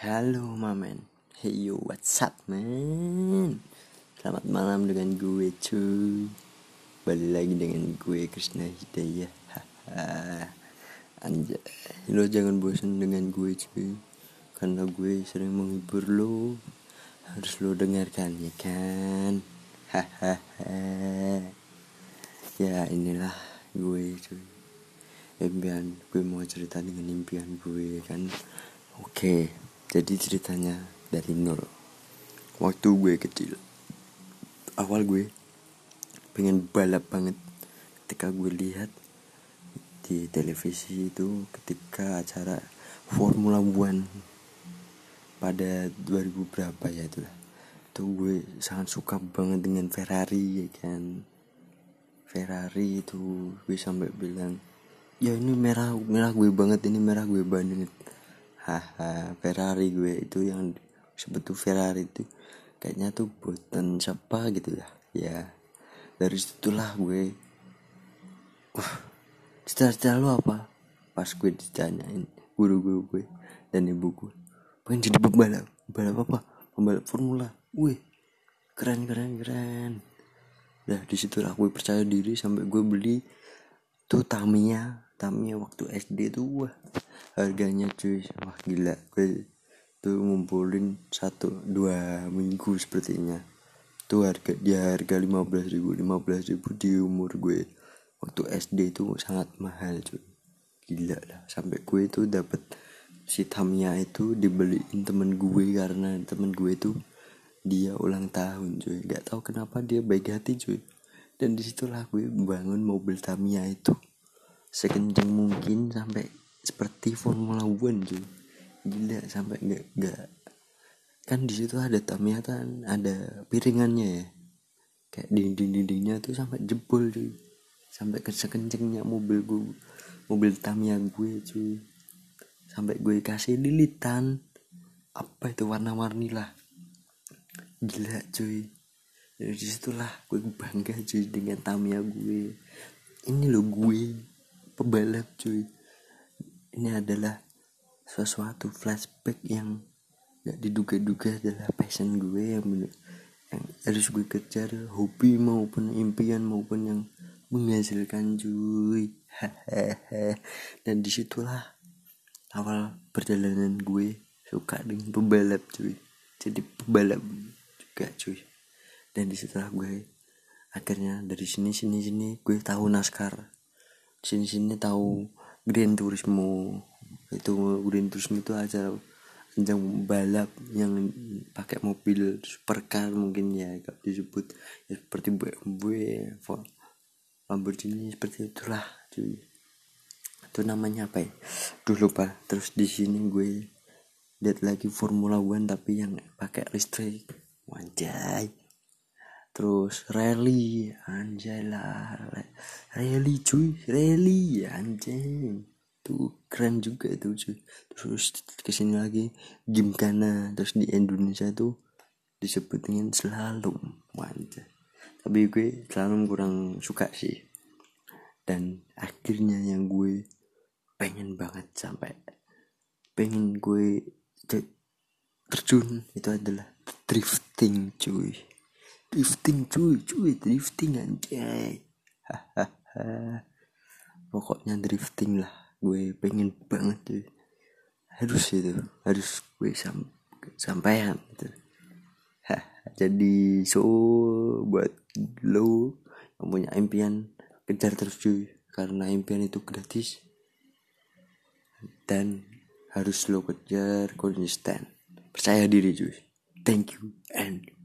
Halo mamen Hey yo what's up man? Selamat malam dengan gue cuy. Balik lagi dengan gue Krishna Hidayah. Anjay. Lo jangan bosan dengan gue cuy. Karena gue sering menghibur lo. Harus lo dengarkan ya kan? Hahaha Ya inilah gue cuy. Impian gue mau cerita dengan impian gue kan? Oke. okay jadi ceritanya dari nol waktu gue kecil. Awal gue pengen balap banget. Ketika gue lihat di televisi itu ketika acara Formula One pada 2000 berapa ya itu lah. Tuh gue sangat suka banget dengan Ferrari ya kan? Ferrari itu gue sampai bilang ya ini merah merah gue banget ini merah gue banget haha Ferrari gue itu yang sebetul Ferrari itu kayaknya tuh buatan siapa gitu ya. Ya dari situlah gue wah cita-cita lo apa? Pas gue ditanyain guru-guru gue dan ibu gue pengen jadi pembalap pembalap apa? Pembalap formula. Wih keren keren keren. Nah di situlah gue percaya diri sampai gue beli tuh Tamiya Tamiya waktu SD tuh wah harganya cuy wah gila gue tuh ngumpulin satu dua minggu sepertinya. Tuh harga dia harga lima belas ribu lima belas ribu di umur gue. Waktu SD itu sangat mahal cuy. Gila lah sampai gue itu dapat si Tamia itu dibeliin temen gue karena temen gue itu dia ulang tahun cuy. Nggak tahu kenapa dia baik hati cuy. Dan di situlah gue bangun mobil Tamia itu sekencang mungkin sampai seperti Formula One cuy. Gila sampai nggak nggak. Kan di situ ada Tamiya kan ada piringannya ya. Kayak dinding dindingnya tuh sampai jebol cuy. Sampai kencengnya mobil gue mobil Tamiya gue cuy. Sampai gue kasih lilitan. Apa itu warna-warni lah. Gila cuy. Dari di situlah gue bangga cuy dengan Tamiya gue. Ini lo gue pebalap cuy. Ini adalah sesuatu flashback yang gak diduga-duga adalah passion gue yang yang harus gue kejar hobi maupun impian maupun yang menghasilkan cuy. Dan di situlah awal perjalanan gue suka dengan pembalap cuy. Jadi pembalap juga cuy. Dan di situlah gue akhirnya dari sini sini sini gue tahu naskar sini sini tahu Green Turismo. Itu Green Turismo itu acara ajang balap yang pakai mobil supercar mungkin ya kalau disebut. Ya seperti BMW Lamborghini seperti itulah cuy. Itu namanya apa ya? Duh lupa. Terus di sini gue lihat lagi Formula One tapi yang pakai listrik. Wanjay terus rally anjay lah. Rally cuy rally anjay. Tuh keren juga itu cuy. Terus ke sini lagi gimkana terus di Indonesia tuh disebut dengan selalu anjay. Tapi gue selalu kurang suka sih. Dan akhirnya yang gue pengen banget sampai pengen gue terjun itu adalah drifting cuy drifting cuy cuy drifting anjay. Hahaha pokoknya drifting lah. Gue pengen banget cuy. Harus itu harus gue sam sampaikan gitu. Jadi so buat lo yang punya impian kejar terus cuy. Karena impian itu gratis. Dan harus lo kejar konsisten. Percaya diri cuy. Thank you and